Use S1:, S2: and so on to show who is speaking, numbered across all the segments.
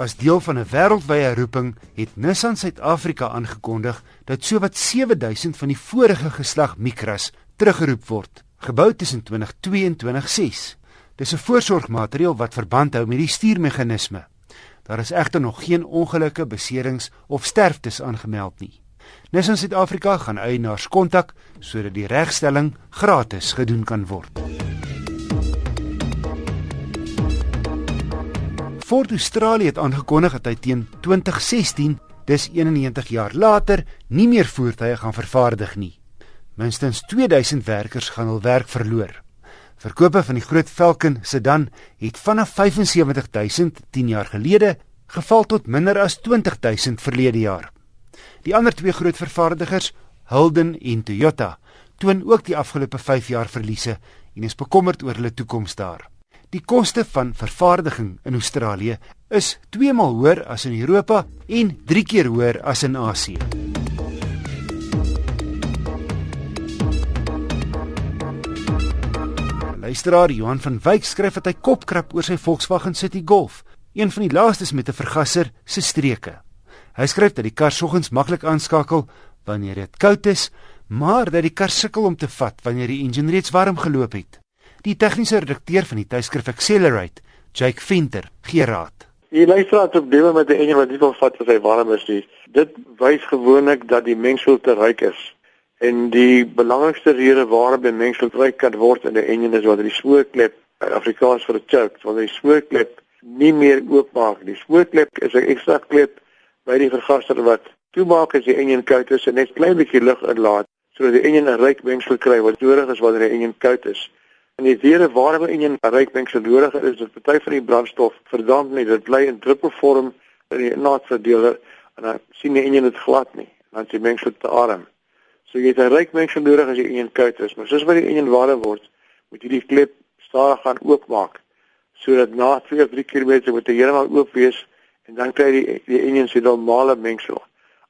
S1: As deel van 'n wêreldwye roeping het Nissan Suid-Afrika aangekondig dat sowat 7000 van die vorige geslag Micras teruggeroep word, gebou tussen 2002 en 2006. Dis 'n voorsorgmaatreël wat verband hou met die stuurmeganisme. Daar is egter nog geen ongelukke, beserings of sterftes aangemeld nie. Nissan Suid-Afrika gaan eienaars kontak sodat die regstelling gratis gedoen kan word. Ford Australia het aangekondig dat hy teen 2016, dis 91 jaar later, nie meer voertuie gaan vervaardig nie. Minstens 2000 werkers gaan hul werk verloor. Verkope van die groot Falcon sedan het vanaf 75000 10 jaar gelede geval tot minder as 20000 verlede jaar. Die ander twee groot vervaardigers, Holden en Toyota, toon ook die afgelope 5 jaar verliese en is bekommerd oor hulle toekoms daar. Die koste van vervaardiging in Australië is 2 maal hoër as in Europa en 3 keer hoër as in Asië. Luisteraar Johan van Wyk skryf dat hy kopkrap oor sy Volkswagen City Golf, een van die laastes met 'n vergaser se streke. Hy skryf dat die kar soggens maklik aanskakel wanneer dit koud is, maar dat die kar sukkel om te vat wanneer die enjin reeds warm geloop het. Die tegniese redakteur van die tydskrif Accelerate, Jake Venter, gee raad.
S2: Die luisteraar het probleme met 'n enjin wat nie wil vat as hy warm is nie. Dit wys gewoonlik dat die mengsel te ryk is. En die belangrikste rede waarom die mengsel gebruik kan word in 'n enjin is wanneer die spoorklep, Afrikaans vir 'n choke, wanneer die spoorklep nie meer oopmaak nie. Die spoorklep is 'n ekstra klep by die vergaser wat toemaak as die enjin koud is en net klein bietjie lug inlaat sodat die enjin 'n ryk mengsel kry wat nodig is wanneer die enjin koud is. En die rede waarom 'n enjin 'n ryk mengsel nodig het is dat party van die brandstof verdamp nie, dit bly in druppelvorm in die naadverdeler en dan sien die enjin dit glad nie. Dan is die mengsel te arm. So jy het 'n ryk mengsel nodig as jy enjin koud is, maar soos wat die enjin warm word, moet jy die klep stadig gaan oopmaak sodat na 2 of 3 km moet hy heeltemal oop wees en dan kry die die enjin se normale mengsel.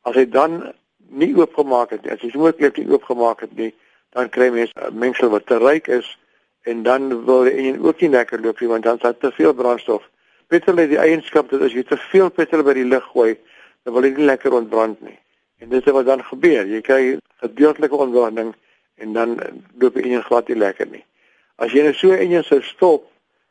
S2: As hy dan nie oopgemaak het nie, as jy sommer klep nie oopgemaak het nie, dan kry mens 'n mengsel wat te ryk is en dan wil enjin ook nie lekker loop nie want dan het te veel brandstof. Petrol het die eienskap dat as jy te veel petrol by die lug gooi, dan wil hy nie lekker ontbrand nie. En dit is wat dan gebeur. Jy kry gedeeltelike ontbranding en dan loop die enjin glad nie lekker nie. As jy net so 'n enjin sou stop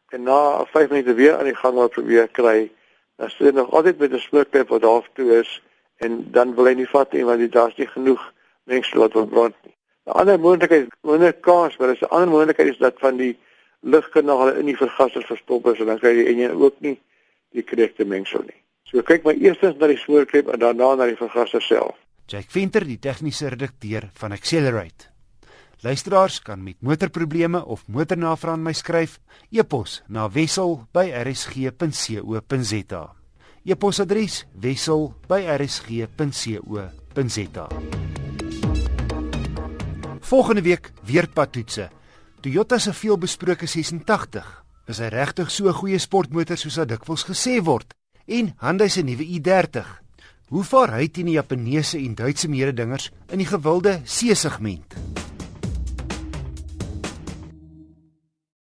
S2: en na 5 minute weer aan die gang wil probeer kry, dan sit jy nog altyd met 'n smookpep wat half toe is en dan wil hy nie vat nie want daar's nie genoeg mengsel wat ontbrand nie. 'n Ander moontlikheid, minder kans, maar is 'n ander moontlikheid is dat van die lugkanale in die vergaser verstop is en dan kry jy enjin ook nie die korrekte mengsel nie. So kyk maar eers na die spoorklep en daarna na die vergaser self.
S1: Jack Venter, die tegniese redakteur van Accelerate. Luisteraars kan met motorprobleme of motornavrae aan my skryf e-pos na wissel@rsg.co.za. E-posadres wissel@rsg.co.za. Volgende week weer padtoetse. Toyota se veelbesproke 86 is hy regtig so 'n goeie sportmotor soos wat dikwels gesê word en Hyundai se nuwe i30. Hoe vaar hy teen die Japaneese en Duitse mededingers in die gewilde C-segment?